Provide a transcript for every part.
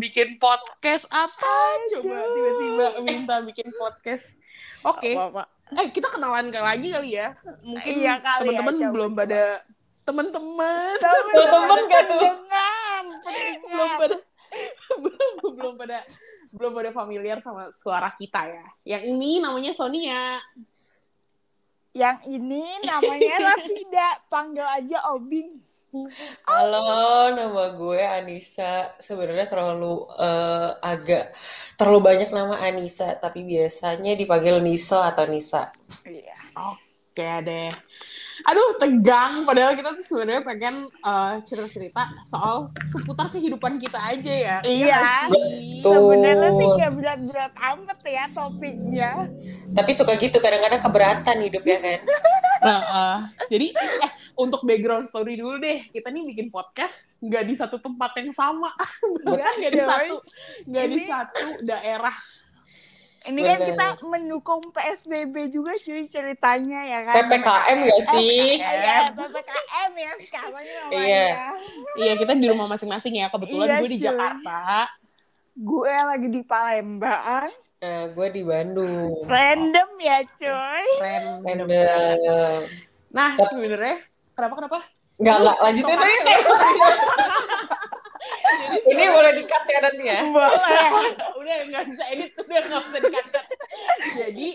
bikin podcast apa? Coba tiba-tiba minta bikin podcast. Oke. Apa-apa. Eh, kita kenalan kali lagi kali ya. Mungkin Iya kali ya, teman-teman coba, belum pada teman-teman Temen gak tuh? Belum pada belum belum pada belum pada familiar sama suara kita ya. Yang ini namanya Sonia. Yang ini namanya Rafida, panggil aja Obing. Halo, nama gue Anissa. Sebenarnya terlalu eh, agak terlalu banyak nama Anissa, tapi biasanya dipanggil Niso atau Nisa. Iya. Oke deh. Aduh, tegang. Padahal kita tuh sebenarnya pengen eh, cerita-cerita soal seputar kehidupan kita aja ya. Iya. Betul. Sebenarnya sih nggak berat-berat amat ya topiknya. Tapi suka gitu, kadang-kadang keberatan hidupnya kan. Nah, eh, jadi eh, untuk background story dulu deh. Kita nih bikin podcast nggak di satu tempat yang sama. Nggak di Coy. satu nggak di satu daerah. Ini kan kita mendukung PSBB juga cuy ceritanya ya kan. PPKM gak sih? Iya, PPKM ya sekarang namanya. Iya. Iya, kita di rumah masing-masing ya. Kebetulan Iya, gue di cuy. Jakarta. Gue lagi di Palembang. Nah, gue di Bandung. Random ya cuy. Random. Random. Nah, sebenarnya kenapa kenapa? Nggak, nggak, lanjutin aja. Ini boleh di-cut ya nanti ya? Boleh. udah nggak bisa edit udah nggak bisa dikat jadi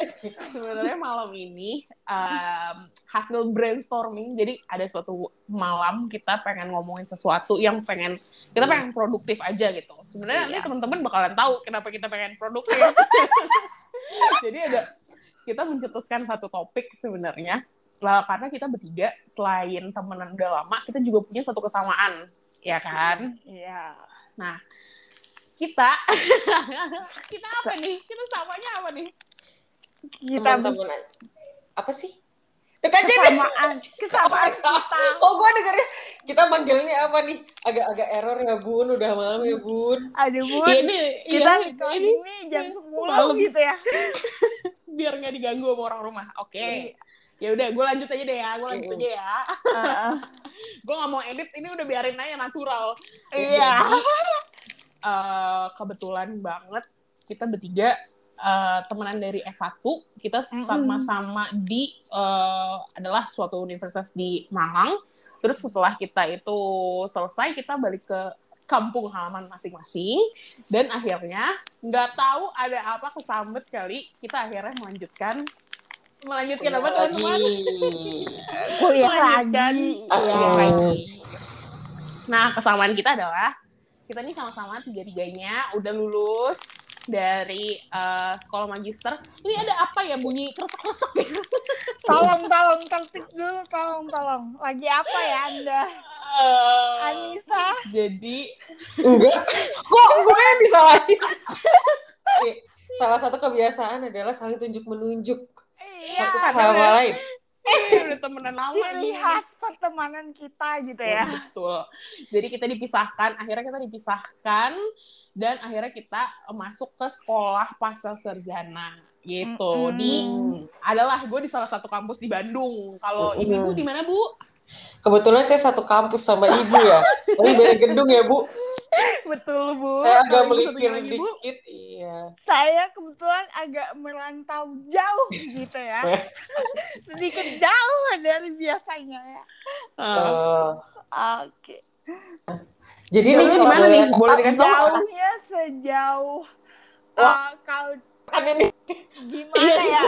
sebenarnya malam ini um, hasil brainstorming jadi ada suatu malam kita pengen ngomongin sesuatu yang pengen kita pengen produktif aja gitu sebenarnya nanti Iya. teman-teman bakalan tahu kenapa kita pengen produktif jadi ada kita mencetuskan satu topik sebenarnya Lah, karena kita bertiga selain temenan udah lama kita juga punya satu kesamaan ya kan Iya. Nah, kita kita apa nih? Kita samanya apa nih? Kita Teman-teman. Apa sih? Kesamaan, kesamaan kita. Kok gue dengernya kita manggilnya apa nih? Agak-agak error ya bun, udah malam ya bun. Aduh bun, Ya, ini kita ya, ini nih jam 10 malam. gitu ya. biar nggak diganggu sama orang rumah. Oke. Ya udah, gue lanjut aja deh ya. Gue lanjut aja ya. Heeh. gue nggak mau edit. Ini udah biarin aja natural. Iya. Jadi, eh, kebetulan banget kita bertiga eh, temenan dari S1 kita sama-sama di eh, adalah suatu universitas di Malang terus setelah kita itu selesai kita balik ke kampung halaman masing-masing dan akhirnya nggak tahu ada apa kesambet kali kita akhirnya melanjutkan melanjutkan apa teman-teman Kuliah lagi. Iya. lagi. Nah, kesamaan kita adalah kita nih sama-sama tiga-tiganya udah lulus dari eh, sekolah magister. Ini ada apa ya bunyi kresek-kresek ya? Tolong, tolong, tertib dulu, tolong, tolong. Lagi apa ya Anda? Eh, Anissa. Jadi Enggak. Kok gue yang disalahin? Oke, Salah satu kebiasaan adalah saling tunjuk menunjuk Iya, satu sama udah- lain. eh, udah temenan lama khas pertemanan kita gitu ya. Betul. Jadi kita dipisahkan, akhirnya kita dipisahkan dan akhirnya kita masuk ke sekolah pasca sarjana gitu Mm-mm. di adalah gue di salah satu kampus di Bandung. Kalau Mm-mm. ibu di mana bu? Kebetulan saya satu kampus sama ibu ya. Tapi beda gedung ya, Bu. Betul bu. Saya agak melipir lagi, Bu? dikit. Iya. Saya kebetulan agak merantau jauh gitu ya. Sedikit jauh dari biasanya ya. Eh, Oke. jadi Jauhnya nih di kalau mana boleh nih? Boleh dikasih tahu? Jauhnya sejauh Wah. eh, kalau kan ini gimana Iya, ya?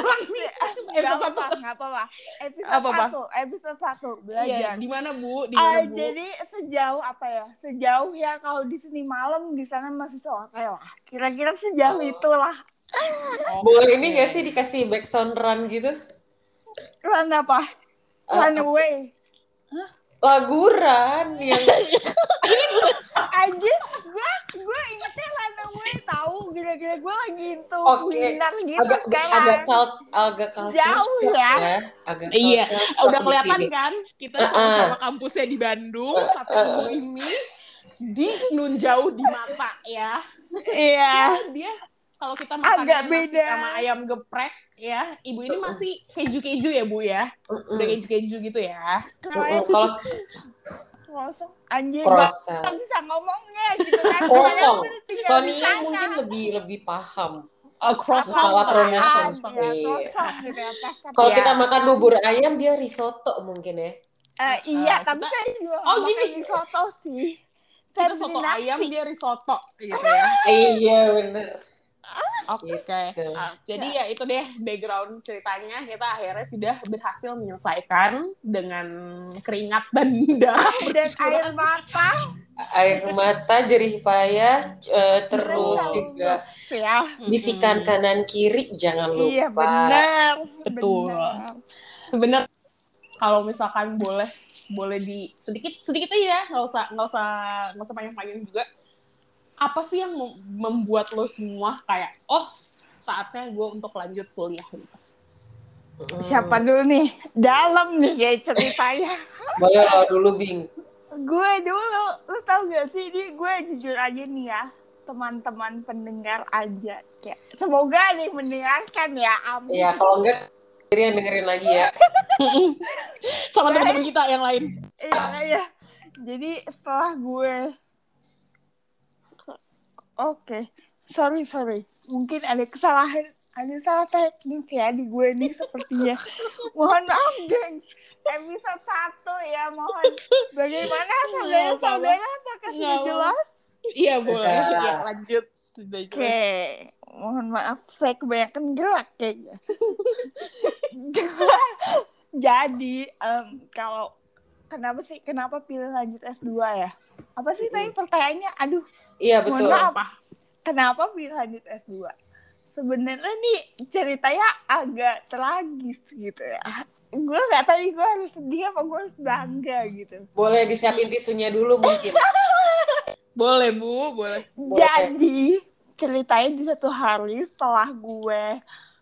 apa-apa, satu. nggak apa-apa. Episode Apa, Pak? satu, episode satu Iya, belajar. di mana bu? Di Ah, mana bu? jadi sejauh apa ya? Sejauh ya kalau di sini malam di sana masih sore lah. Kira-kira sejauh itulah. Oke. boleh ini gak sih dikasih background run gitu? Run apa? Eh, Run away. Lagu run yang Aja, gue gue ingetnya Run away tahu. Gila-gila gue lagi itu Oke. kuliner gitu agak sekarang. agak cult, agak culture Jauh ya. Agak Iya, udah kelihatan sini. kan kita sama-sama kampusnya di Bandung satu kampung ini di nun jauh di mata ya. Iya. dia kalau kita makan Agak beda. sama ayam geprek ya ibu ini masih keju-keju ya bu ya udah keju-keju gitu ya. Kalau kosong anjir gak bisa ngomongnya gitu kan Kosong. Sonia mungkin lebih lebih paham. Uh, croissant Masalah ya, Iya. gitu ya pas tapi Kalau ya. kita makan bubur ayam dia risotto mungkin ya. Eh, iya Eh, tapi kita- saya juga Oh, makan gini. risotto sih saya kita beli soto nasi. ayam dia risotto gitu ya Iya bener. oke Gitu. Jadi ya itu deh background ceritanya kita akhirnya sudah berhasil menyelesaikan dengan keringat dan darah dan air mata Air mata, jerih payah, eh, terus Bener, juga ya bisikan Mm-mm. kanan kiri jangan lupa. iya benar Betul. benar. Sebenarnya kalau misalkan boleh boleh di sedikit sedikit aja ya, nggak usah nggak usah nggak usah panjang-panjang juga. Apa sih yang mem- membuat lo semua kayak oh saatnya gue untuk lanjut kuliah gitu? Siapa dulu nih dalam nih kayak ceritanya Boleh lo dulu Bing. Gue dulu lu tau gak sih? Ini gue jujur aja nih ya teman-teman pendengar aja. Kayak semoga ada yang mendengarkan ya amin. Ya kalau enggak sendiri yang dengerin lagi ya. Sama teman-teman kita yang lain. iya iya. Jadi setelah gue oke sorry sorry. Mungkin ada kesalahan ada salah teknis ya di gue nih sepertinya. Mohon maaf geng episode satu ya mohon bagaimana saudara-saudara apakah sudah Nggak apa-apa. jelas Iya boleh. Ya, lanjut. Sudah jelas. Oke, mohon maaf saya kebanyakan gerak kayaknya. Jadi em, kalau kenapa sih kenapa pilih lanjut S2 ya? Apa sih tadi pertanyaannya? Aduh, Iya mohon betul. maaf. Apa? Kenapa pilih lanjut S2? Sebenarnya nih ceritanya agak tragis gitu ya. Gue nggak tahu gue harus sedih apa gue harus bangga gitu. Boleh disiapin tisunya dulu mungkin. Boleh bu, boleh. Boleh. Jadi ceritanya di satu hari setelah gue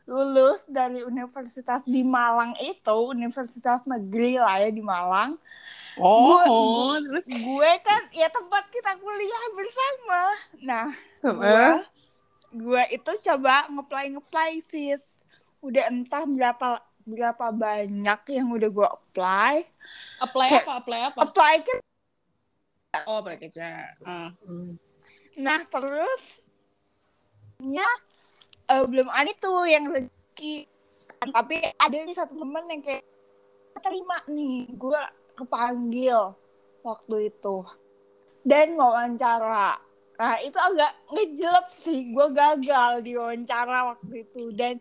lulus dari universitas di Malang itu, universitas negeri lah ya di Malang. Oh, Gue- terus Gue kan ya tempat kita kuliah bersama. Nah, gue, gue itu coba ngeplay ngeplay sis. Udah entah berapa berapa banyak yang udah gue apply. apply Kayak- apa? Apply apa? Apply kan. Oh, prakerja. Ah. Hmm. Nah terus nya eh, belum ada tuh yang rezeki. Tapi ada nih satu temen yang kayak terima nih gue kepanggil waktu itu dan wawancara. Nah itu agak ngejelep sih gue gagal di wawancara waktu itu dan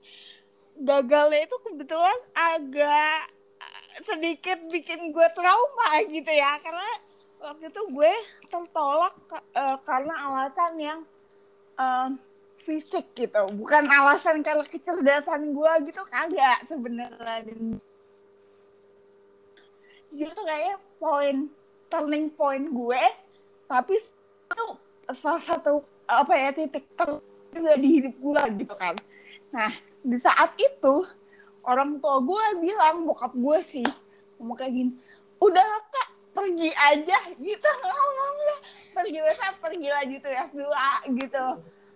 gagalnya itu kebetulan agak eh, sedikit bikin gue trauma gitu ya. Karena waktu itu gue tertolak eh, karena alasan yang eh, fisik gitu. Bukan alasan karena kecerdasan gue gitu kagak sebenarnya. Dan itu kayak poin turning point gue. Tapi itu salah satu apa ya titik ter juga di hidup gue gitu kan. Nah di saat itu orang tua gue bilang bokap gue sih ngomong kayak gini udah kak pergi aja gitu ngomongnya pergi besar pergi lanjut S2 gitu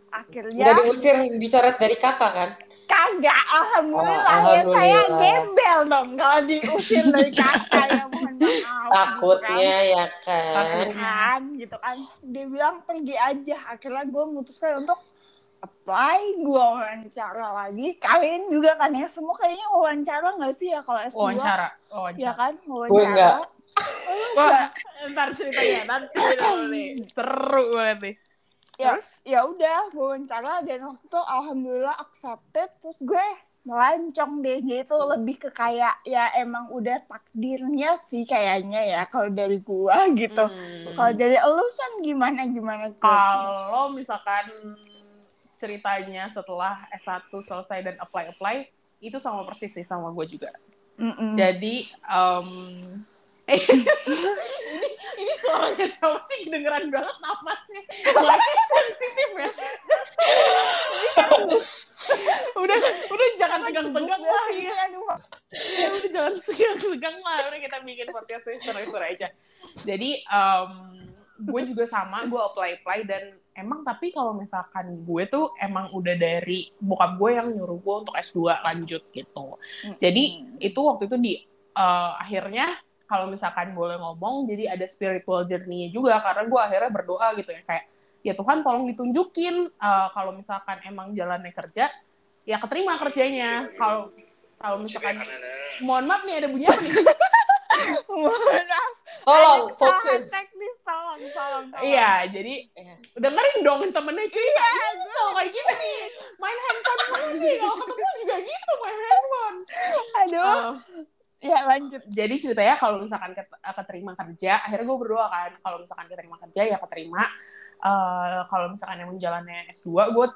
akhirnya Nggak diusir, dicoret dari kakak kan? kagak alhamdulillah, Oh, ya saya alhamdulillah. gembel dong kalau diusir dari kakak ya mohon maaf Takutnya ya kan. kan? kan gitu kan dia bilang pergi aja akhirnya gue memutuskan untuk apply gue wawancara lagi kalian juga kan ya semua kayaknya wawancara nggak sih ya kalau S2 Wawancara. ya Wawancara. kan Gue wawancara nggak. Wah, ntar ceritanya nanti nih. Seru banget nih. ya Terus? ya udah gue wawancara dan waktu itu alhamdulillah accepted terus gue melancong deh jadi itu lebih ke kayak ya emang udah takdirnya sih kayaknya ya kalau dari gua gitu Hmm. kalau dari elusan gimana gimana? Kalau misalkan ceritanya setelah S1 selesai dan apply-apply, itu sama persis sih sama gue juga. Mm-mm. Jadi, em, ini, ini suaranya siapa sih kedengeran banget nafasnya. Soalnya sensitif ya. udah, udah jangan tegang-tegang lah ya. Ya udah jangan tegang-tegang lah udah kita bikin podcastnya seru-seru aja jadi em, gue juga sama gue apply apply dan emang tapi kalau misalkan gue tuh emang udah dari bokap gue yang nyuruh gue untuk S2 lanjut gitu. Jadi itu waktu itu di uh, akhirnya kalau misalkan boleh ngomong jadi ada spiritual journey juga karena gue akhirnya berdoa gitu ya kayak ya Tuhan tolong ditunjukin uh, kalau misalkan emang jalannya kerja ya keterima kerjanya kalau kalau misalkan mohon maaf nih ada bunyi apa nih Mohon maaf. Tolong fokus. teknis, tolong, tolong, tolong. Iya, jadi Iya. dengerin dong temennya cerita. Iya, selalu kayak gini nih. Main handphone mulu nih. Kalau ketemu juga gitu main handphone. Aduh. Uh, Ya lanjut. jadi ceritanya kalau misalkan uh, keterima kerja, akhirnya gue berdoa kan. Kalau misalkan keterima kerja ya keterima. Uh, kalau misalkan emang jalannya S2, gue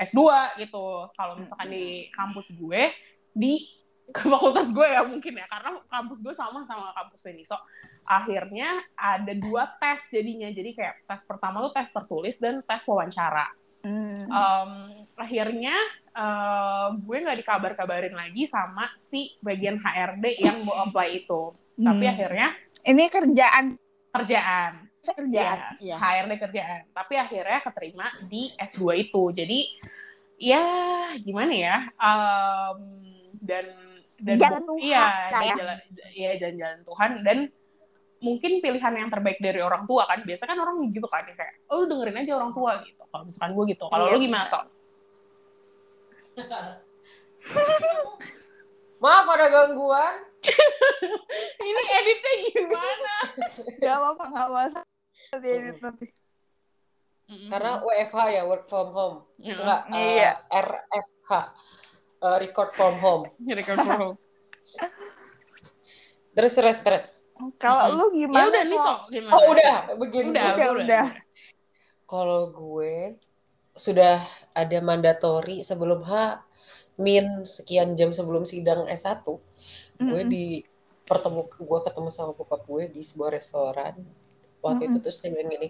S2 gitu. Kalau misalkan di kampus gue, di ke fakultas gue ya mungkin ya. Karena kampus gue sama sama kampus ini. So akhirnya ada dua tes jadinya. Jadi kayak tes pertama tuh tes tertulis dan tes wawancara. Hmm. Em, akhirnya eh, gue nggak dikabar-kabarin lagi sama si bagian HRD yang mau apply itu. Tapi Hmm. akhirnya Ini kerjaan. Kerjaan. Kerjaan. Iya, HRD kerjaan. Tapi akhirnya keterima di S2 itu. Jadi ya gimana ya? Em, dan dan Jalan Tuhan, iya dan kayak. jalan iya dan jalan Tuhan dan mungkin pilihan yang terbaik dari orang tua kan biasa kan orang gitu kan kayak oh lu dengerin aja orang tua gitu kalau misalkan gue gitu kalau Iya, lu gimana sok Maaf ada gangguan. ini editnya gimana Gak apa-apa, gak apa-apa. Nanti edit nanti. Karena WFH ya, work from home. Enggak, eh, Iya. RFH. Eh, record from home. record for home. Terus, terus, terus. Kalau Mm-mm. lu ya gimana? udah nih Sok? gimana Oh, udah. Begini. udah Udah, udah, udah. Kalau gue sudah ada mandatori sebelum H min sekian jam sebelum sidang S1. Gue Mm-mm. di pertemu gue ketemu sama bokap gue di sebuah restoran. Waktu itu Mm-mm. terus dia bilang gini,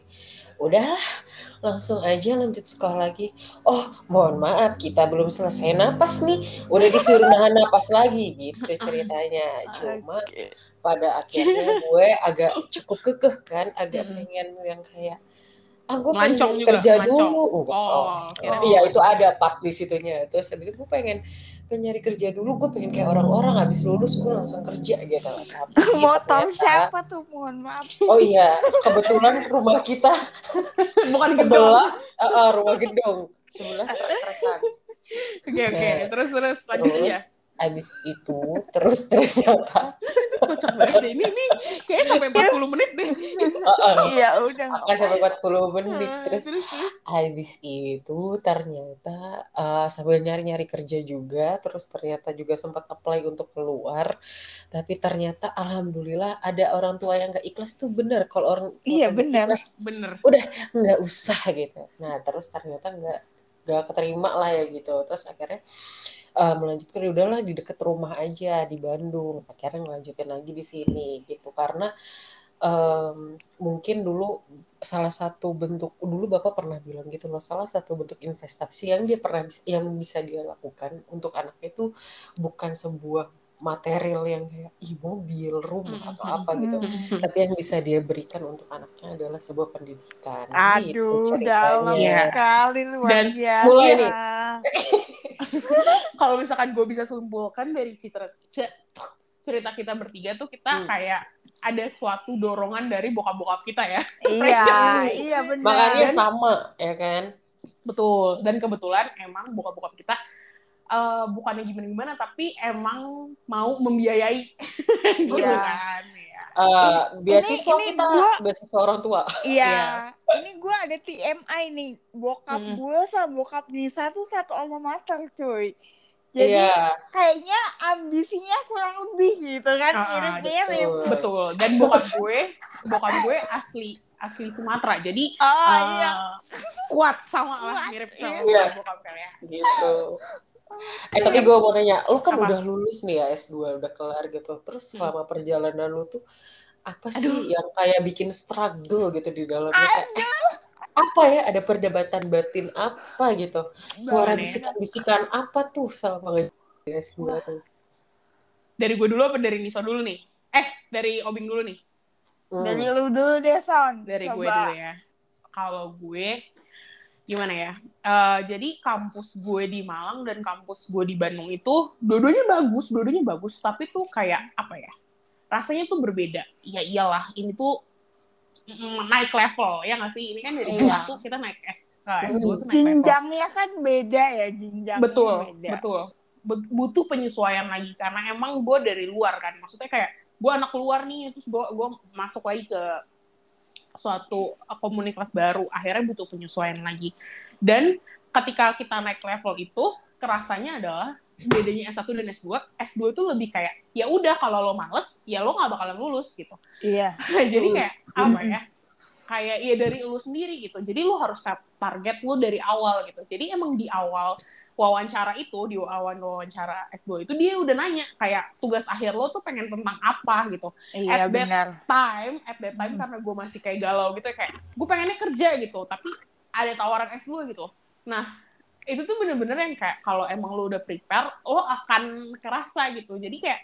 udahlah langsung aja lanjut sekolah lagi. Oh mohon maaf kita belum selesai napas nih, udah disuruh nahan napas lagi gitu ceritanya. Cuma Oke. pada akhirnya gue agak cukup kekeh kan, agak Mm-mm. pengen yang kayak ah gue pengen juga, kerja melancong. dulu. Oh, oh. kirain Iya itu ada part di situnya. Terus habis itu gue pengen pengen nyari kerja dulu, gue pengen kayak orang-orang. Habis lulus gue langsung kerja gitu. Motor siapa tuh? Mohon maaf. Oh iya, kebetulan rumah kita bukan gedung. Sebelah uh, uh, rumah gedung sebelah oke oke. Nah, terus terus lanjut aja Habis itu terus ternyata kocak banget deh. Ini nih kayaknya sampai 40 menit deh. Uh, uh, Iya, udah nggak akan sampai apa-apa. 40 menit terus terus terus. habis itu ternyata uh, sambil nyari-nyari kerja juga terus ternyata juga sempat apply untuk keluar tapi ternyata alhamdulillah ada orang tua yang nggak ikhlas tuh bener. Kalau orang tua Iya, nggak bener. ikhlas bener. nggak usah gitu. Nah terus ternyata nggak nggak keterima lah ya gitu. Terus akhirnya uh, melanjutkan "Ya udahlah di deket rumah aja di Bandung. Akhirnya ngelanjutin lagi di sini gitu. Karena em, mungkin dulu salah satu bentuk dulu bapak pernah bilang gitu loh salah satu bentuk investasi yang dia pernah yang bisa dia lakukan untuk anaknya itu bukan sebuah material yang kayak ih mobil rumah atau apa gitu Hmm. tapi yang bisa dia berikan untuk anaknya adalah sebuah pendidikan gitu Aduh, ceritanya dalam Iya. sekali luar Dan biasa. mulai nih. kalau misalkan gue bisa simpulkan dari cerita cerita kita bertiga tuh kita Hmm. kayak ada suatu dorongan dari bokap-bokap kita ya Iya, iya benar. makanya sama ya kan betul dan kebetulan emang bokap-bokap kita eh, bukannya gimana-gimana tapi emang mau membiayai guru Iya. kan ya. Eh, beasiswa ini kita gua- beasiswa orang tua Iya. Iya. Ini gue ada TMI nih. Bokap Mm. gue sama bokap Nisa tuh satu alma mater, cuy. Jadi iya kayaknya ambisinya kurang lebih gitu kan. Ah, Mirip-mirip. betul. betul dan bokap gue bokap gue asli asli Sumatera jadi Oh eh, iya. kuat sama lah mirip sama iya. bokap kalian gitu eh tapi gue mau nanya lu kan Apa? udah lulus nih ya S2 udah kelar gitu terus Hmm. selama perjalanan lu tuh apa sih Aduh. yang kayak bikin struggle gitu di dalamnya kayak, eh, apa ya ada perdebatan batin apa gitu suara bisikan-bisikan apa tuh selama nge- S2 tuh dari gue dulu apa dari Niso dulu nih eh dari Obing dulu nih Hmm. Dari lu dulu deh, Son. dari Coba. gue dulu ya kalau gue gimana ya? Eh, jadi kampus gue di Malang dan kampus gue di Bandung itu dua-duanya bagus, dua-duanya bagus, tapi tuh kayak apa ya? Rasanya tuh berbeda. Ya iyalah, ini tuh mm, naik level ya nggak sih? Ini kan dari Iya. S1 kita naik S ke S2 tuh naik level. Jenjangnya kan beda ya, jenjangnya betul beda. betul Bet- butuh penyesuaian lagi karena emang gue dari luar kan maksudnya kayak gue anak luar nih terus gue gue masuk lagi ke suatu komunitas baru akhirnya butuh penyesuaian lagi. Dan ketika kita naik level itu kerasanya adalah bedanya S1 dan S2 S2 itu lebih kayak ya udah kalau lo males ya lo nggak bakalan lulus gitu. Iya. jadi kayak apa ya kayak ya dari lu sendiri gitu. Jadi lu harus set target lu dari awal gitu. Jadi emang di awal wawancara itu di awal wawancara S2 itu dia udah nanya kayak tugas akhir lo tuh pengen tentang apa gitu. Iya At that time at that time karena gue masih kayak galau gitu kayak gue pengennya kerja gitu tapi ada tawaran S2 gitu. Nah itu tuh bener-bener yang kayak kalau emang lo udah prepare lo akan kerasa gitu. Jadi kayak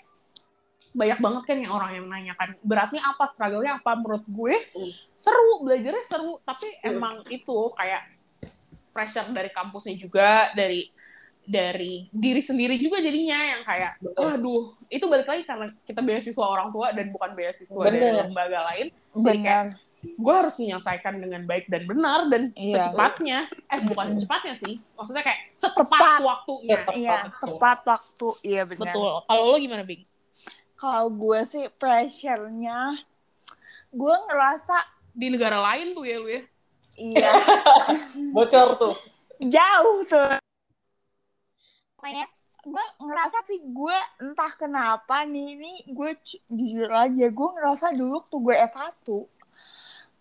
banyak banget kan yang orang yang menanyakan beratnya apa struggle-nya apa menurut gue Hmm. seru belajarnya seru tapi Hmm. emang itu kayak pressure dari kampusnya juga dari dari diri sendiri juga jadinya yang kayak aduh itu balik lagi karena kita beasiswa orang tua dan bukan beasiswa dari Bener. lembaga lain Benar. gue harus menyelesaikan dengan baik dan benar dan Iya. secepatnya eh bukan secepatnya sih maksudnya kayak setepat Tepat. waktunya. Iya, tepat waktu. Iya benar. betul kalau lo gimana Bing Kalau gue sih pressure-nya gue ngerasa di negara lain tuh ya lu ya iya Bocor tuh. jauh tuh. Makanya gue ngerasa sih gue entah kenapa nih ini gue jujur aja gue ngerasa dulu tuh gue S1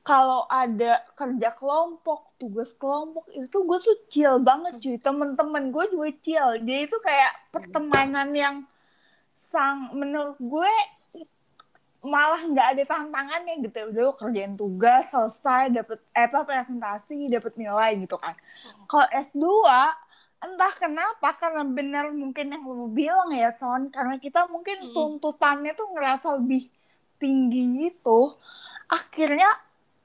kalau ada kerja kelompok tugas kelompok itu gue tuh chill banget cuy temen-temen gue juga chill dia itu kayak pertemanan yang sang menurut gue malah nggak ada tantangannya gitu. Udah lo kerjain tugas selesai dapet eh, apa presentasi dapet nilai gitu kan. Kalau S2 entah kenapa karena benar mungkin yang lu bilang ya Son karena kita mungkin Mm-mm. tuntutannya tuh ngerasa lebih tinggi gitu. Akhirnya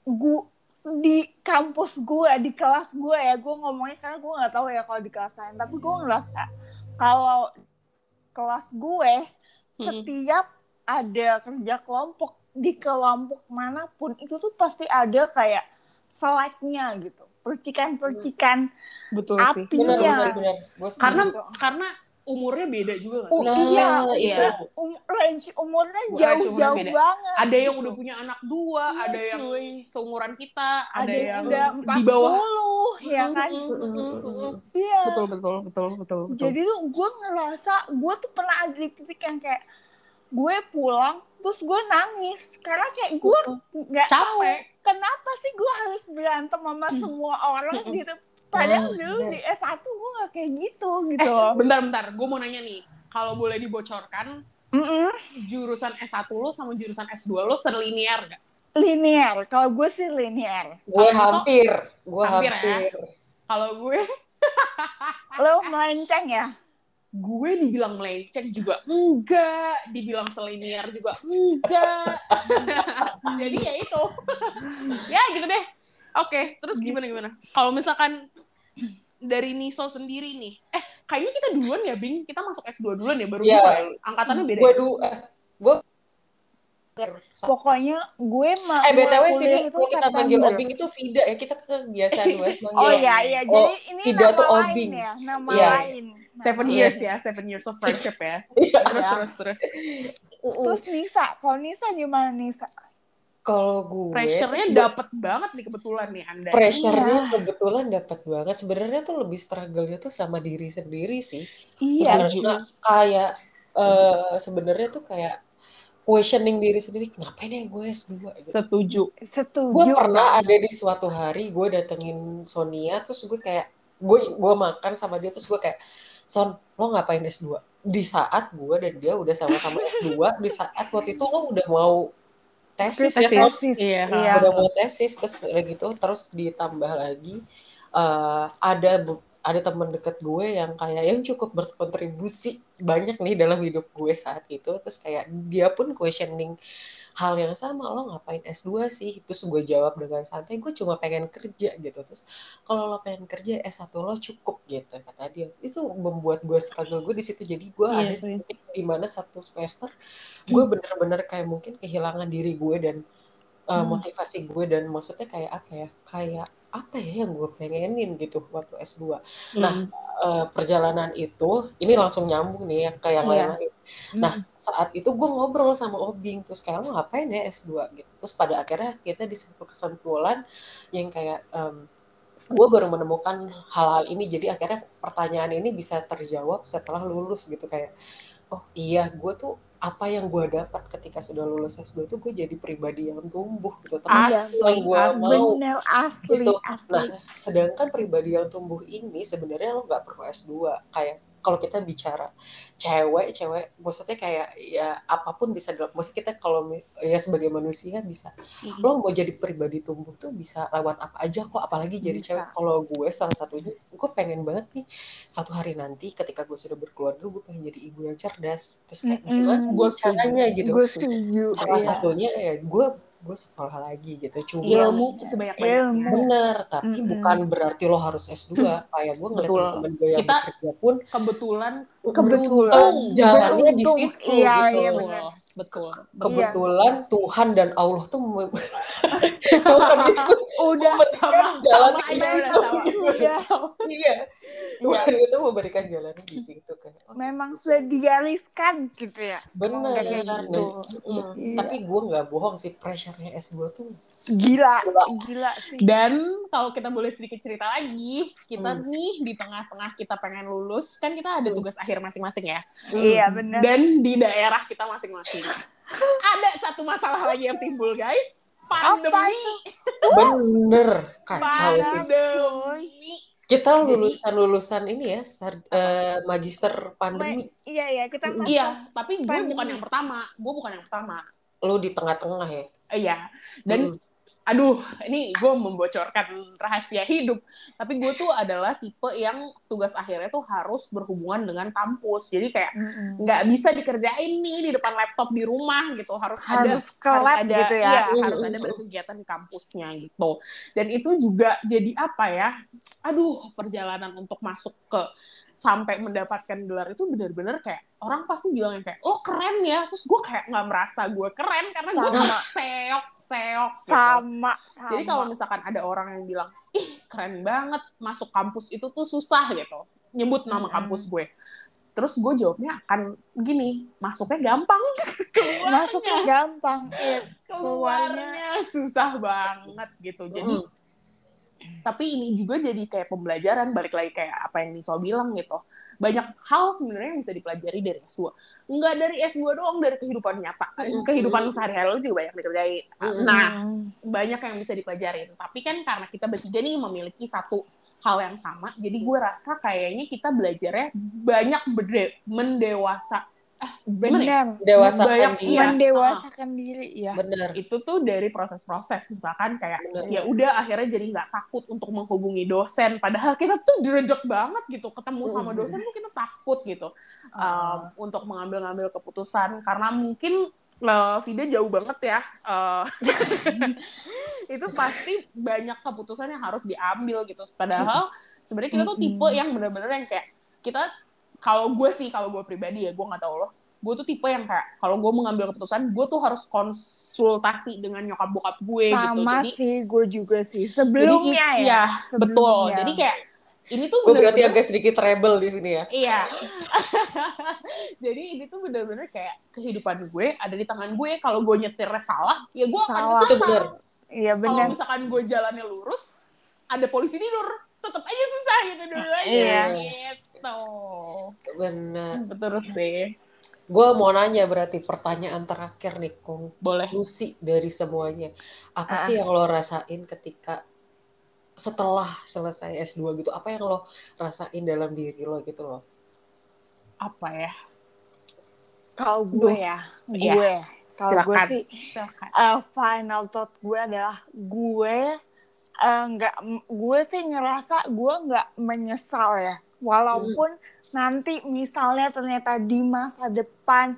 gua di kampus gue di kelas gue ya gue ngomongnya karena gue nggak tahu ya kalau di kelas lain. Tapi gue ngerasa kalau kelas gue Mm-mm. setiap ada kerja kelompok di kelompok mana pun itu tuh pasti ada kayak slide-nya gitu percikan-percikan betul Api. Benar, benar, benar. Gua setuju. karena Gitu. karena umurnya beda juga nggak Oh? Nah, iya, itu. iya. um, range umurnya jauh-jauh beda. banget. ada yang gitu. udah punya anak dua Iya, ada yang cuy. seumuran kita ada, ada yang yang udah di bawah 40 ya kan. Mm, mm. Iya. betul betul betul betul betul Jadi tuh gue ngerasa gue tuh pernah ada di titik yang kayak gue pulang terus gue nangis karena kayak gue nggak tahu capek kenapa sih gue harus berantem sama semua orang gitu. Padahal Hmm, dulu bener. di S1 gue gak kayak gitu gitu. bentar bentar gue mau nanya nih kalau boleh dibocorkan Mm-mm. jurusan S1 lo sama jurusan S2 lo serlinier gak? Linear. Kalau gue sih linear. Gue hampir, gue Hampir ya? hampir. Kalau gue, Lo melenceng ya? gue dibilang melenceng juga enggak, dibilang selinier juga enggak. Jadi ya itu. ya gitu deh. Oke, terus gimana gimana? Kalau misalkan dari Niso sendiri nih, eh kayaknya kita duluan ya, Bing. Kita masuk S2 duluan ya, baru Iya. bisa ya. Angkatannya beda. Gue ya? du, eh, gue Pokoknya gue ma- Eh BTW sini itu kita September. Obing itu Vida ya kita kebiasaan banget manggil. Oh iya iya, Oh, jadi ini Vida nama tuh lain Obing. ya, nama Iya. lain. Seven Iya. years ya, seven years of friendship ya. Iya. Terus Ya. terus terus. Uh-uh. Terus Nisa, kalau Nisa gimana Nisa? Kalau gue Pressure-nya dapet banget nih kebetulan nih Anda. pressure-nya Iya. kebetulan dapat banget. Sebenarnya tuh lebih struggle-nya tuh sama diri sendiri sih. Iya, Sebenarnya kayak eh sebenarnya tuh kayak questioning diri sendiri, ngapain ya gue S2 gitu. Setuju. setuju. gue pernah ada di suatu hari gue datengin Sonia terus gue kayak gue gue makan sama dia terus gue kayak Son lo ngapain S2 di saat gue dan dia udah sama-sama S2 di saat waktu itu lo udah mau tesis ya Son? Tesis. Iya. Iya. udah mau tesis terus udah gitu terus ditambah lagi eh, ada ada teman deket gue yang kayak yang cukup berkontribusi banyak nih dalam hidup gue saat itu terus kayak dia pun questioning hal yang sama lo ngapain S2 sih? Terus gue jawab dengan santai gue cuma pengen kerja gitu. Terus kalau lo pengen kerja S1 lo cukup gitu kata dia. Itu membuat gue struggle gue di situ. Jadi gue Iya ada titik di mana satu semester gue bener-bener kayak mungkin kehilangan diri gue dan uh, Hmm. motivasi gue dan maksudnya kayak apa ya? Kayak apa ya yang gue pengenin gitu waktu S2 Nah, Hmm. uh, perjalanan itu ini langsung nyambung nih ya ke yang Iya. lain-lain Nah, saat itu gue ngobrol sama Obing, terus kayak lo ngapain ya S2 gitu. Terus pada akhirnya kita di satu kesimpulan yang kayak gue baru menemukan hal-hal ini, jadi akhirnya pertanyaan ini bisa terjawab setelah lulus gitu kayak, oh iya gue tuh apa yang gue dapat ketika sudah lulus S2 itu gue jadi pribadi yang tumbuh gitu. Ternyata Asli, yang gue asli. mau asli gitu. asli. Nah, sedangkan pribadi yang tumbuh ini sebenarnya lo nggak perlu S2. Kayak kalau kita bicara cewek, cewek, maksudnya kayak ya apa pun bisa dalam, maksudnya kita kalau ya sebagai manusia bisa, Hmm. lo mau jadi pribadi tumbuh tuh bisa lewat apa aja kok, apalagi jadi Bisa. cewek. Kalau gue salah satunya, gue pengen banget nih satu hari nanti ketika gue sudah berkeluarga, gue pengen jadi ibu yang cerdas. Terus kayak Mm-mm. gimana Gue caranya gitu. Gue setuju. Salah iya. satunya ya gue gue sekolah lagi gitu. Cuma ilmu sebanyak-banyaknya. Ilmu. Bener, tapi Mm-mm. bukan berarti lo harus S2. Kayak gue ngeliat Betul. temen gue yang Kita- bekerja pun Kebetulan Kebetulan. jalannya di situ Iya, gitu. iya. Betul. Kebetulan Tuhan dan Allah tuh mem- Tuhan itu Udah memberikan jalan sama di aja situ. sama. Sama. Iya, Tuhan itu memberikan jalannya di situ kayak. oh, memang sudah digariskan gitu ya. Dan- gitu. mm, Iya. Tapi gue nggak bohong sih, pressure-nya S2 tuh Gila, Gila. gila sih. Dan kalau kita boleh sedikit cerita lagi, kita Hmm. nih di tengah-tengah kita pengen lulus, kan kita ada Hmm. tugas akhir masing-masing ya. Iya benar. Dan di daerah kita masing-masing. ada satu masalah lagi yang timbul, guys. Apa Pandemi. bener kacau sih. Pandemi. Kita Jadi- lulusan-lulusan ini ya, start, eh, magister pandemi. Iya iya kita Mm-mm. Iya, tapi gue Pandemi. bukan yang pertama. Gue bukan yang pertama. Lu di tengah-tengah ya. Iya. Dan Mm. Aduh, ini gue membocorkan rahasia hidup. Tapi gue tuh adalah tipe yang tugas akhirnya tuh harus berhubungan dengan kampus. Jadi kayak nggak bisa dikerjain nih di depan laptop di rumah gitu harus, ada harus ke lab ada gitu ya. iya, Mm, harus mm, ada mm. berkegiatan di kampusnya gitu dan itu juga jadi apa ya aduh perjalanan untuk masuk ke sampai mendapatkan gelar itu benar-benar kayak orang pasti bilang yang kayak oh keren ya terus gue kayak nggak merasa gue keren karena gue seok seok gitu. Sama sama. Jadi kalau misalkan ada orang yang bilang, ih keren banget masuk kampus itu tuh susah gitu, nyebut nama Mm-mm. kampus gue. Terus gue jawabnya akan gini, masuknya gampang, masuknya gampang. Iya. keluarnya susah banget gitu. Jadi Mm. Tapi ini juga jadi kayak pembelajaran balik lagi kayak apa yang Niso bilang gitu. Banyak hal sebenarnya yang bisa dipelajari dari S2. Enggak dari S2 doang, dari kehidupan nyata. Mm-mm. Kehidupan sehari-hari lo juga banyak dikerjain. Mm-mm. Nah, banyak yang bisa dipelajarin. Tapi kan karena kita bertiga nih memiliki satu hal yang sama, jadi gue rasa kayaknya kita belajarnya banyak berde- mendewasa. Ya? benar. Dewasakan Banyak- dia. iya. Mendewasakan diri ya. Bener. Itu tuh dari proses-proses, misalkan kayak Bener. ya udah akhirnya jadi nggak takut untuk menghubungi dosen, padahal kita tuh diredek banget gitu, ketemu sama dosen tuh kita takut gitu Ah. um, untuk mengambil-ngambil keputusan karena mungkin uh, Vida jauh banget ya. Uh, itu pasti banyak keputusan yang harus diambil gitu. Padahal sebenarnya kita tuh tipe yang bener-bener yang kayak kita kalau gue sih kalau gue pribadi ya gue nggak tahu loh. Gue tuh tipe yang kayak kalau gue mengambil keputusan gue tuh harus konsultasi dengan nyokap bokap gue gitu. Sama Jadi sih, gue juga sih. jadi Sebelumnya ya. iya, betul. Sebelumnya. Jadi kayak ini tuh Gue berarti bener-bener- agak sedikit rebel di sini ya. Iya. Jadi ini tuh bener-bener kayak kehidupan gue ada di tangan gue. Kalau gue nyetirnya salah, ya gue akan Salah. Itu kesasar. bener. Iya Kalau benar. misalkan gue jalannya lurus, ada polisi tidur, tetap aja susah gitu dua-duanya. Iya. Gitu. Bener. Betul sih. Gue mau nanya berarti pertanyaan terakhir nih, Boleh. konklusi dari semuanya. Apa Ah. sih yang lo rasain ketika setelah selesai S2 gitu? Apa yang lo rasain dalam diri lo gitu loh? Apa ya? Kalau gue Duh. ya, Iya. gue. Kalau gue sih, Silakan. uh, final thought gue adalah gue uh, nggak gue sih ngerasa gue nggak menyesal ya. Walaupun nanti misalnya ternyata di masa depan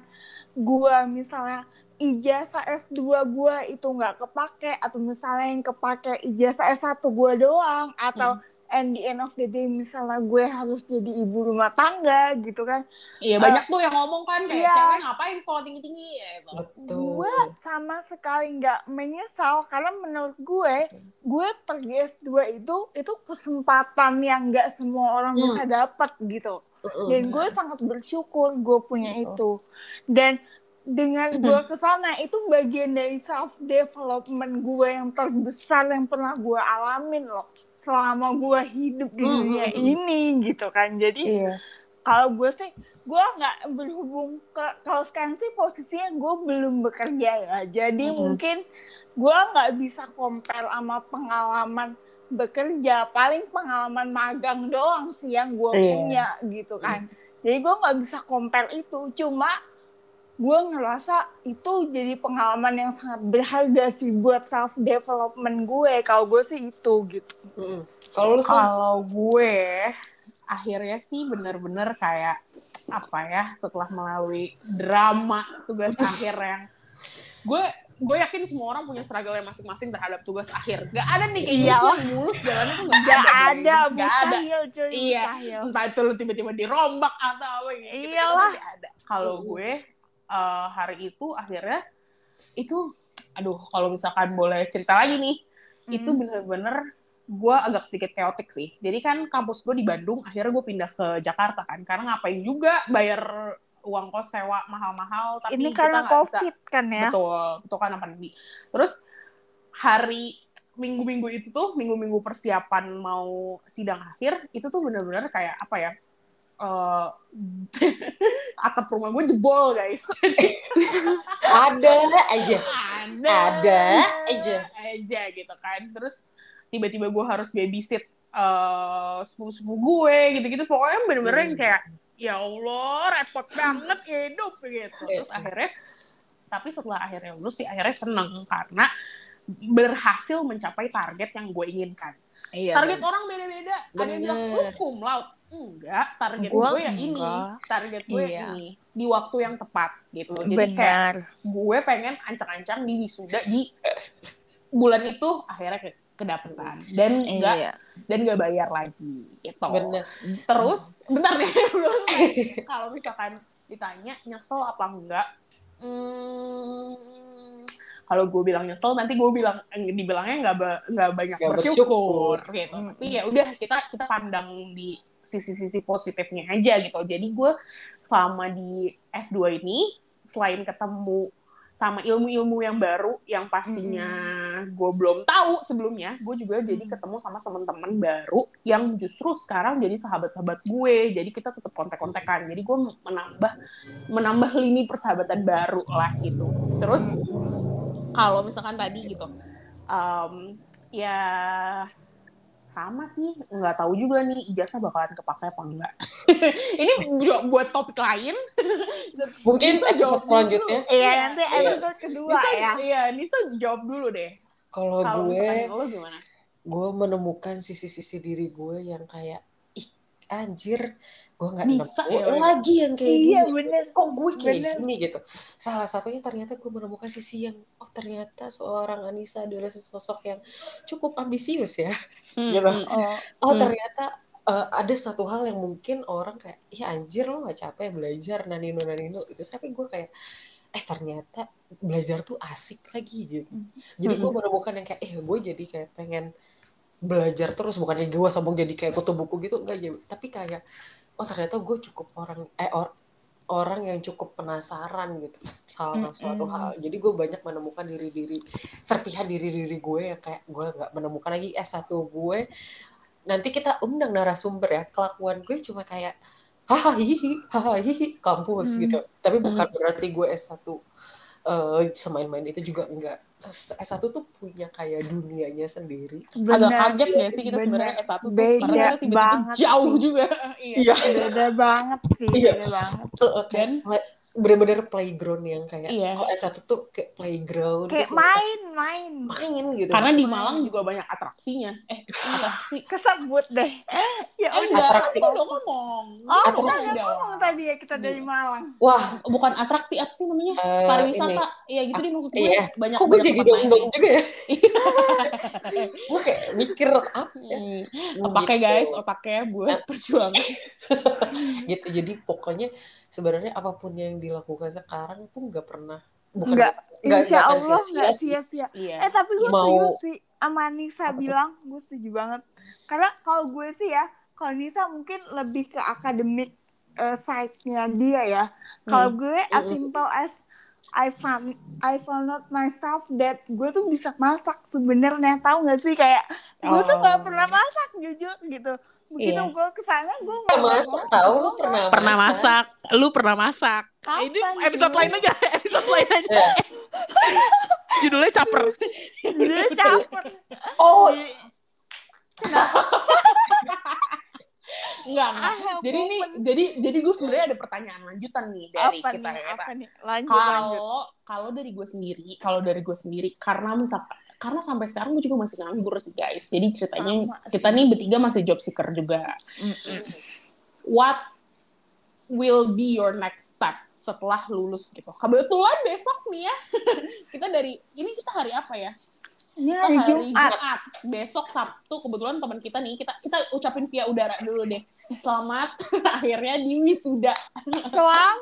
gue misalnya ijazah S2 gue itu nggak kepake atau misalnya yang kepake ijazah S1 gue doang atau and the end of the day misalnya gue harus jadi ibu rumah tangga gitu kan Iya, banyak tuh yang ngomong kan kayak iya. cewek ngapain sekolah tinggi-tinggi gitu. betul gue sama sekali nggak menyesal karena menurut gue gue pergi S2 itu itu kesempatan yang nggak semua orang Hmm. bisa dapat gitu dan gue sangat bersyukur gue punya Betul. itu dan dengan gue ke sana itu bagian dari self development gue yang terbesar yang pernah gue alamin loh selama gue hidup di Hmm, dunia hmm, hmm. ini gitu kan jadi Iya. kalau gue sih gue nggak berhubung ke kalau sekarang sih posisinya gue belum bekerja ya jadi Mm-mm. mungkin gue nggak bisa compare sama pengalaman bekerja paling pengalaman magang doang sih yang gue Iya. punya gitu kan jadi gue nggak bisa compare itu cuma gue ngerasa itu jadi pengalaman yang sangat berharga sih buat self development gue kalau gue sih itu gitu Mm-mm. kalau lu Son? Kalau gue akhirnya sih bener-bener kayak apa ya setelah melalui drama tugas akhir yang gue gue yakin semua orang punya struggle yang masing-masing terhadap tugas akhir. Gak ada nih kayak Iya. gitu yang mulus jalannya tuh gak, Gak ada. ada, Gak ada. mustahil cuy, Iya. mustahil. Entah itu lu tiba-tiba dirombak atau apa gitu. gitu Iyalah. pasti ada. Kalau gue eh, hari itu akhirnya itu aduh kalau misalkan boleh cerita lagi nih itu Hmm. bener-bener gue agak sedikit chaotic sih. Jadi kan kampus gue di Bandung, akhirnya gue pindah ke Jakarta kan. Karena ngapain juga bayar uang kos sewa mahal-mahal, tapi Ini kita karena bisa- COVID kan ya. Betul, betul karena pandemi. Terus hari minggu-minggu itu tuh, minggu-minggu persiapan mau sidang akhir, itu tuh bener-bener kayak apa ya, eh atap rumah gue jebol guys. Jadi ada aja ada Ada aja. aja gitu kan terus tiba-tiba gue harus babysit eh sepupu-sepupu gue gitu-gitu pokoknya bener-bener yang kayak ya Allah repot banget hidup gitu terus Iya. akhirnya tapi setelah akhirnya lulus sih akhirnya seneng karena berhasil mencapai target yang gue inginkan Iya. target orang beda-beda ada yang bilang lu Bener. cum laude enggak target Gua gue ya ini target gue Iya. ini di waktu yang tepat gitu jadi kayak Benar. gue pengen ancang-ancang di wisuda di bulan itu akhirnya ke kedapetan dan enggak Iya. dan nggak bayar lagi gitu bener terus bentar deh belum selesai. kalau misalkan ditanya nyesel apa enggak hmm, kalau gue bilang nyesel nanti gue bilang eh, dibilangnya nggak ba- nggak banyak Nggak bersyukur, bersyukur. gitu Hmm. tapi ya udah kita kita pandang di sisi-sisi positifnya aja gitu jadi gue selama di S2 ini selain ketemu sama ilmu-ilmu yang baru yang pastinya gue belum tahu sebelumnya gue juga jadi ketemu sama teman-teman baru yang justru sekarang jadi sahabat-sahabat gue. Jadi kita tetap kontak-kontakan jadi gue menambah menambah lini persahabatan baru lah gitu. Terus kalau misalkan tadi gitu em, ya sama sih nggak tahu juga nih ijazah bakalan kepake apa enggak ini juga buat topik lain mungkin Nisa episode jawab dulu. selanjutnya Iya, nanti Iya. episode kedua Nisa, ya. iya Nisa jawab dulu deh kalau gue misalkan lo gimana gue menemukan sisi-sisi diri gue yang kayak ih anjir gue nggak Bisa ya, lagi yang kayak Iya, gini. bener. kok gue kayak Bener. gini gitu? Salah satunya ternyata gue menemukan sisi yang oh ternyata seorang Anissa adalah sosok yang cukup ambisius ya. Hmm, Gitu. hmm. Oh, oh Hmm. ternyata eh, ada satu hal yang mungkin orang kayak iya anjir lo gak capek belajar nanino nanino itu tapi gue kayak eh ternyata belajar tuh asik lagi gitu. Jadi gue menemukan yang kayak eh gue jadi kayak pengen belajar terus bukannya gue sombong jadi kayak kutu buku gitu. Enggak ya. Tapi kayak oh ternyata gue cukup orang eh or- orang yang cukup penasaran gitu sama suatu Mm-mm. hal jadi gue banyak menemukan diri diri serpihan diri diri gue yang kayak gue nggak menemukan lagi S1 gue nanti kita undang narasumber ya kelakuan gue cuma kayak hahaha hihi hahaha hihi kampus Hmm. gitu tapi bukan berarti gue S1 eh, semain-main itu juga enggak S1 tuh punya kayak dunianya sendiri agak bener. kaget ya sih kita sebenarnya S1 tuh Beda karena kita tiba-tiba banget jauh sih. juga iya iya Beda banget sih, Iya. beda banget. Dan- bener-bener playground yang kayak Iya. kalau S1 tuh kayak playground Kayak terus main, main main gitu Karena di Malang juga banyak atraksinya. Eh, atraksi. kesebut deh ya Eh, udah enggak, Atraksi. aku udah ngomong. oh Atraksi. kita Udah. ngomong tadi ya kita dari Malang wah Bukan atraksi, apa sih namanya? eh, Pariwisata. ini Iya, gitu deh maksud gue. iya. Banyak kok gue jadi dong juga ya gue kayak mikir apa ya Hmm. Gitu. guys, otaknya buat perjuangan. gitu jadi pokoknya sebenarnya apa pun yang dilakukan sekarang tuh nggak pernah bukan Enggak, nggak insya akan Allah sia-sia nggak sih. sia-sia Iya. Eh tapi gue Mau- setuju sih sama Nisa Apa tuh? bilang, gue setuju banget. Karena kalau gue sih ya, kalau Nisa mungkin lebih ke akademik uh, side-nya dia ya. Kalau gue as Mm-mm. simple as I found I found out myself that gue tuh bisa masak sebenarnya tahu gak sih kayak gue tuh gak Oh. pernah masak jujur gitu. Begitu Iya. gue ke sana gue Pernah masak tahu lu pernah Pernah masak, lu pernah masak. Kapan, Ini episode lain aja, episode lain aja. Ya. Judulnya caper. Dia caper. oh Enggak, enggak. Have Jadi ini jadi jadi gue sebenarnya ada pertanyaan lanjutan nih dari apa kita nih? kita. Apa nih? Lanjut lanjut. Kalau kalau dari gue sendiri, kalau dari gue sendiri karena misalkan karena sampai sekarang gue juga masih nganggur sih guys. Jadi ceritanya Sama kita nih bertiga masih job seeker juga. What will be your next step setelah lulus gitu? Kebetulan besok nih ya. kita dari ini kita hari apa ya? Ini Kita hari Jumat. Jumat. Besok Sabtu kebetulan teman kita nih kita kita ucapin via udara dulu deh. Selamat akhirnya di wisuda. Selamat.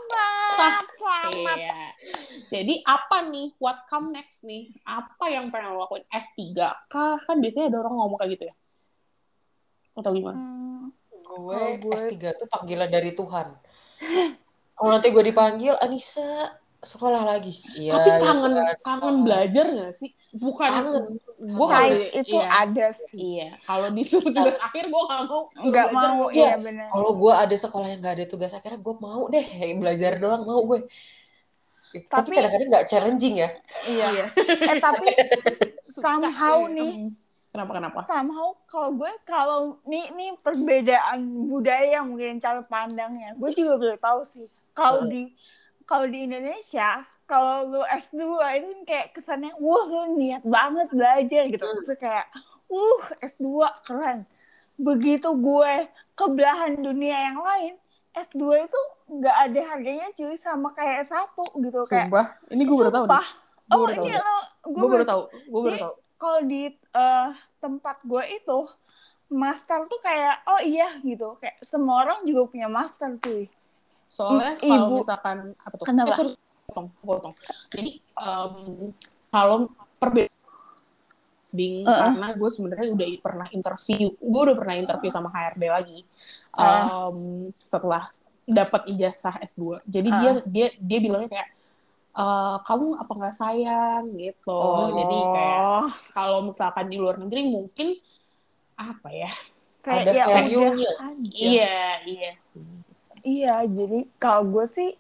Selamat. Iya. Jadi apa nih what come next nih? Apa yang pengen lo lakuin? S3 kah? Kan biasanya ada orang ngomong kayak gitu ya. Atau gimana? Hmm, gue, gue- S3 tuh panggilan dari Tuhan kalau nanti gue dipanggil Anissa sekolah lagi iya Tapi ya kangen Tuhan. kangen belajar gak sih? Bukan Kangen. gue kalau di- itu iya, ada sih. iya. Kalau disuruh tugas akhir gue gak mau. Belajar, mau, iya Iya. benar. kalau gue ada sekolah yang gak ada tugas akhirnya gue mau deh belajar doang mau gue tapi Tapi- kadang-kadang nggak challenging ya Iya. Iya. Eh tapi somehow nih. Kenapa kenapa? somehow kalau gue kalau nih nih perbedaan budaya mungkin cara pandangnya, gue juga belum tahu sih. Kalau Hmm. di kalau di Indonesia, kalau lu S2 itu kayak kesannya, wah lu niat banget belajar gitu. Hmm. Terus kayak, uh S2 keren. Begitu gue ke belahan dunia yang lain, S2 itu nggak ada harganya cuy sama kayak S1 gitu kayak Sumpah, ini gue baru tahu nih. Sumpah. Gue Oh iya lo, Gue baru tahu. Gue baru tahu. Kalau di eh, tempat gue itu master tuh kayak oh iya gitu kayak semua orang juga punya master tuh. Soalnya kalau misalkan apa tuh? Kenapa? Eh, sorry, potong, potong. Jadi em, kalau perbedaan Bing, Uh-uh. karena gue sebenarnya udah pernah interview, gue udah pernah interview sama HRD lagi Uh. Setelah dapat ijazah S2. Jadi Uh. dia dia dia bilangnya kayak "Eh, kamu apa nggak sayang gitu. Jadi kayak Oh, kalau misalkan di luar negeri mungkin apa ya? kayak Ada ya value-nya. aja. Iya, iya sih. Iya, jadi kalau gue sih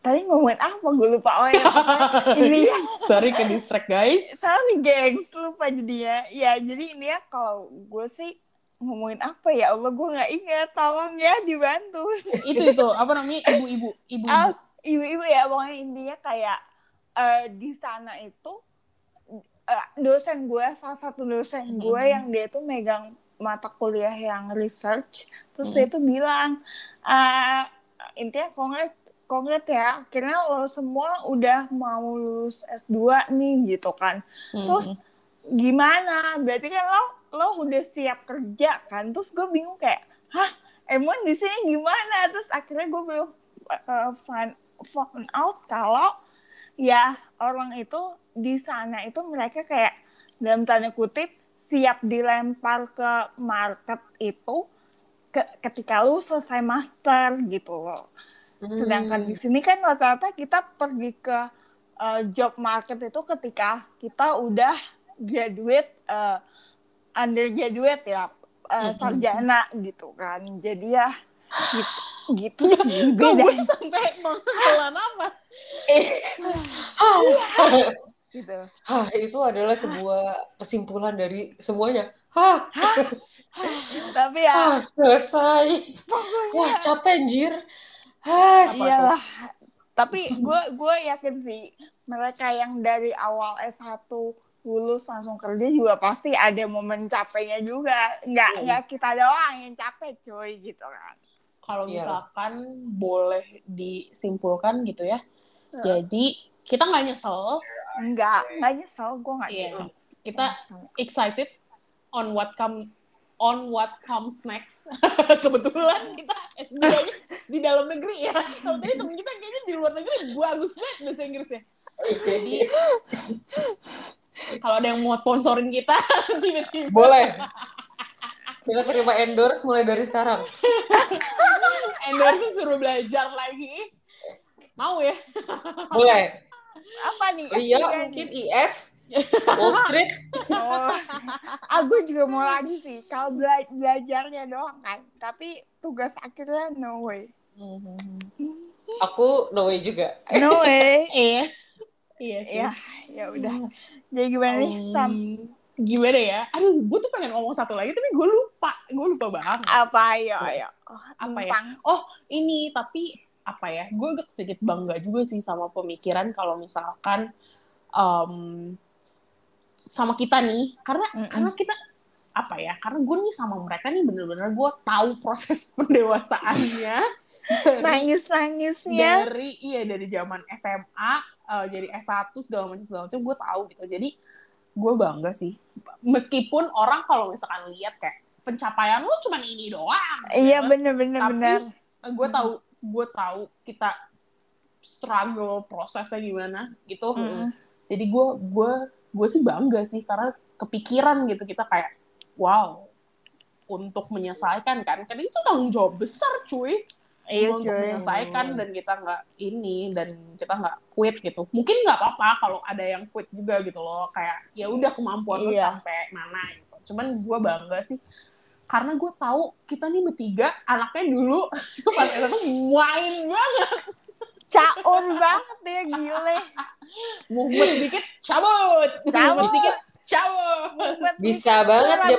tadi ngomongin apa gue lupa oh ya. Ini ya. Sorry ke distract guys. sorry gengs. Lupa jadinya ya. Jadi ini ya kalau gue sih ngomongin apa ya? Allah gue nggak ingat. Tolong ya dibantu. Itu itu. Apa namanya? Ibu-ibu. Ibu-ibu. Ah, ibu-ibu ya. Pokoknya intinya kayak eh, di sana itu eh, dosen gue salah satu dosen gue Mhm. yang dia tuh megang mata kuliah yang research terus Mhm. dia tuh bilang eh, intinya kongres kongres ya akhirnya lo semua udah mau lulus S2 nih gitu kan. Hmm, terus gimana? Berarti kan lo lo udah siap kerja kan? Terus gue bingung kayak hah emang di sini gimana? Terus akhirnya gue belum uh, find, found out kalau ya orang itu di sana itu mereka kayak dalam tanda kutip siap dilempar ke market itu ke- ketika lu selesai master gitu loh. Sedangkan di sini kan rata-rata kita pergi ke uh, job market itu ketika kita udah graduate uh, undergraduate ya uh, Mhm. sarjana gitu kan. Jadi ya gitu, gitu sih beda gue sampai menghela nafas gitu Hah, itu adalah sebuah kesimpulan dari semuanya. Hah, tapi ya hah, selesai. Wah, capek anjir. Hah, iyalah tapi gue gue yakin sih mereka yang dari awal S1 lulus langsung kerja juga pasti ada momen capeknya juga nggak Hmm. nggak kita doang yang capek cuy gitu kan Kalau Iya. misalkan boleh disimpulkan gitu ya. Jadi kita nggak nyesel, nggak nggak nyesel gue nggak Iya. nyesel kita excited on what come on what comes next. Kebetulan kita S2 -nya di dalam negeri ya. Kalau tadi temen kita kayaknya di luar negeri bagus banget bahasa Inggrisnya. Jadi kalau ada yang mau sponsorin kita tiba-tiba Boleh. Kita terima endorse mulai dari sekarang. endorse suruh belajar lagi. Mau ya? Boleh. Apa nih Iya, S3 mungkin nih? IF, Wall Street. oh. ah gue juga mau lagi sih kalau bela- belajarnya doang kan tapi tugas akhirnya no way Aku no way juga. no way Iya. Iya sih. ya ya udah jadi gimana nih Sam Hmm, gimana ya? Aduh, gue tuh pengen ngomong satu lagi tapi gue lupa. Gue lupa banget. apa ayo ayo oh, Apa ya? Oh, ini tapi apa ya? Gue agak sedikit bangga juga sih sama pemikiran kalau misalkan em, sama kita nih, karena Mm-mm. karena kita apa ya? Karena gue nih sama mereka nih bener-bener gue tahu proses pendewasaannya nangis nangisnya dari iya dari zaman SMA eh, jadi S1 segala macam segala macam gue tahu gitu. Jadi gue bangga sih. Meskipun orang kalau misalkan lihat kayak pencapaian lu cuma ini doang. iya gitu. bener bener Tapi bener gue tahu gue tahu kita struggle prosesnya gimana gitu. Mm-mm. jadi gue gue gue sih bangga sih karena kepikiran gitu kita kayak wow untuk menyelesaikan kan karena itu tanggung jawab besar cuy. Iya untuk cuy. menyelesaikan dan kita nggak ini dan kita nggak quit gitu. Mungkin nggak apa-apa kalau ada yang quit juga gitu loh. Kayak ya udah kemampuan Iya. sampai mana gitu. Cuman gue bangga sih karena gue tahu kita nih bertiga anaknya dulu. Pas itu main banget. Caur banget ya gile. Movement dikit cabut. Cabut. dikit cabut. Bisa di banget jam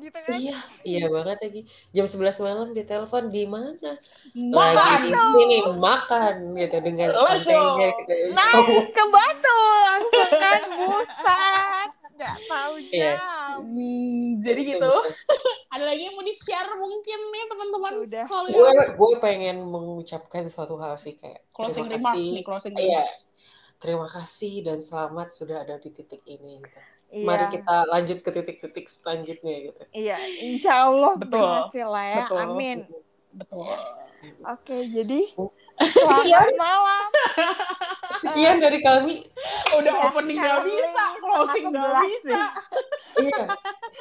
gitu kan. Iya, iya banget lagi. Jam 11 malam ditelepon di mana? Lagi makan di sini makan gitu dengan santainya kita. naik ke batu langsung kan buset nggak tahu Iya. jam Hmm, jadi gitu ada lagi yang mau di share mungkin nih teman-teman Sudah. sekalian Gue gue pengen mengucapkan suatu hal sih kayak closing terima remarks kasih. nih closing Iya. remarks Terima kasih dan selamat sudah ada di titik ini. Gitu. Iya. Mari kita lanjut ke titik-titik selanjutnya gitu. Iya, insya Allah Betul. berhasil lah ya. Betul. Amin. betul Oke, jadi Sekian, selamat malam. sekian dari kami. udah Ya, opening nggak kali bisa closing nggak bisa Iya.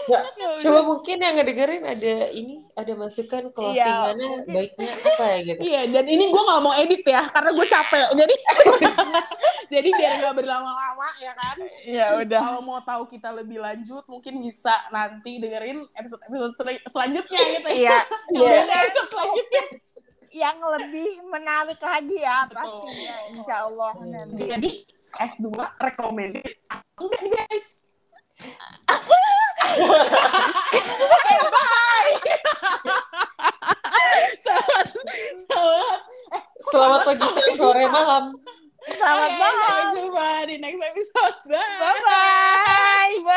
Co- Coba mungkin yang ngedengerin ada ini, ada masukan closingannya mungkin. baiknya apa ya gitu. iya dan ini gue nggak mau edit ya karena gue capek jadi jadi biar nggak berlama-lama ya kan Ya udah. kalau mau tahu kita lebih lanjut mungkin bisa nanti dengerin episode episode sel- selanjutnya gitu Iya, Iya. episode selanjutnya yang lebih menarik lagi ya Betul. pastinya insya Allah nanti. jadi S2 recommended enggak guys Oke, bye. selamat, selamat. Eh, Selamat pagi, siang, sore, malam. Selamat malam. Sampai jumpa di next episode. Bye. Bye bye.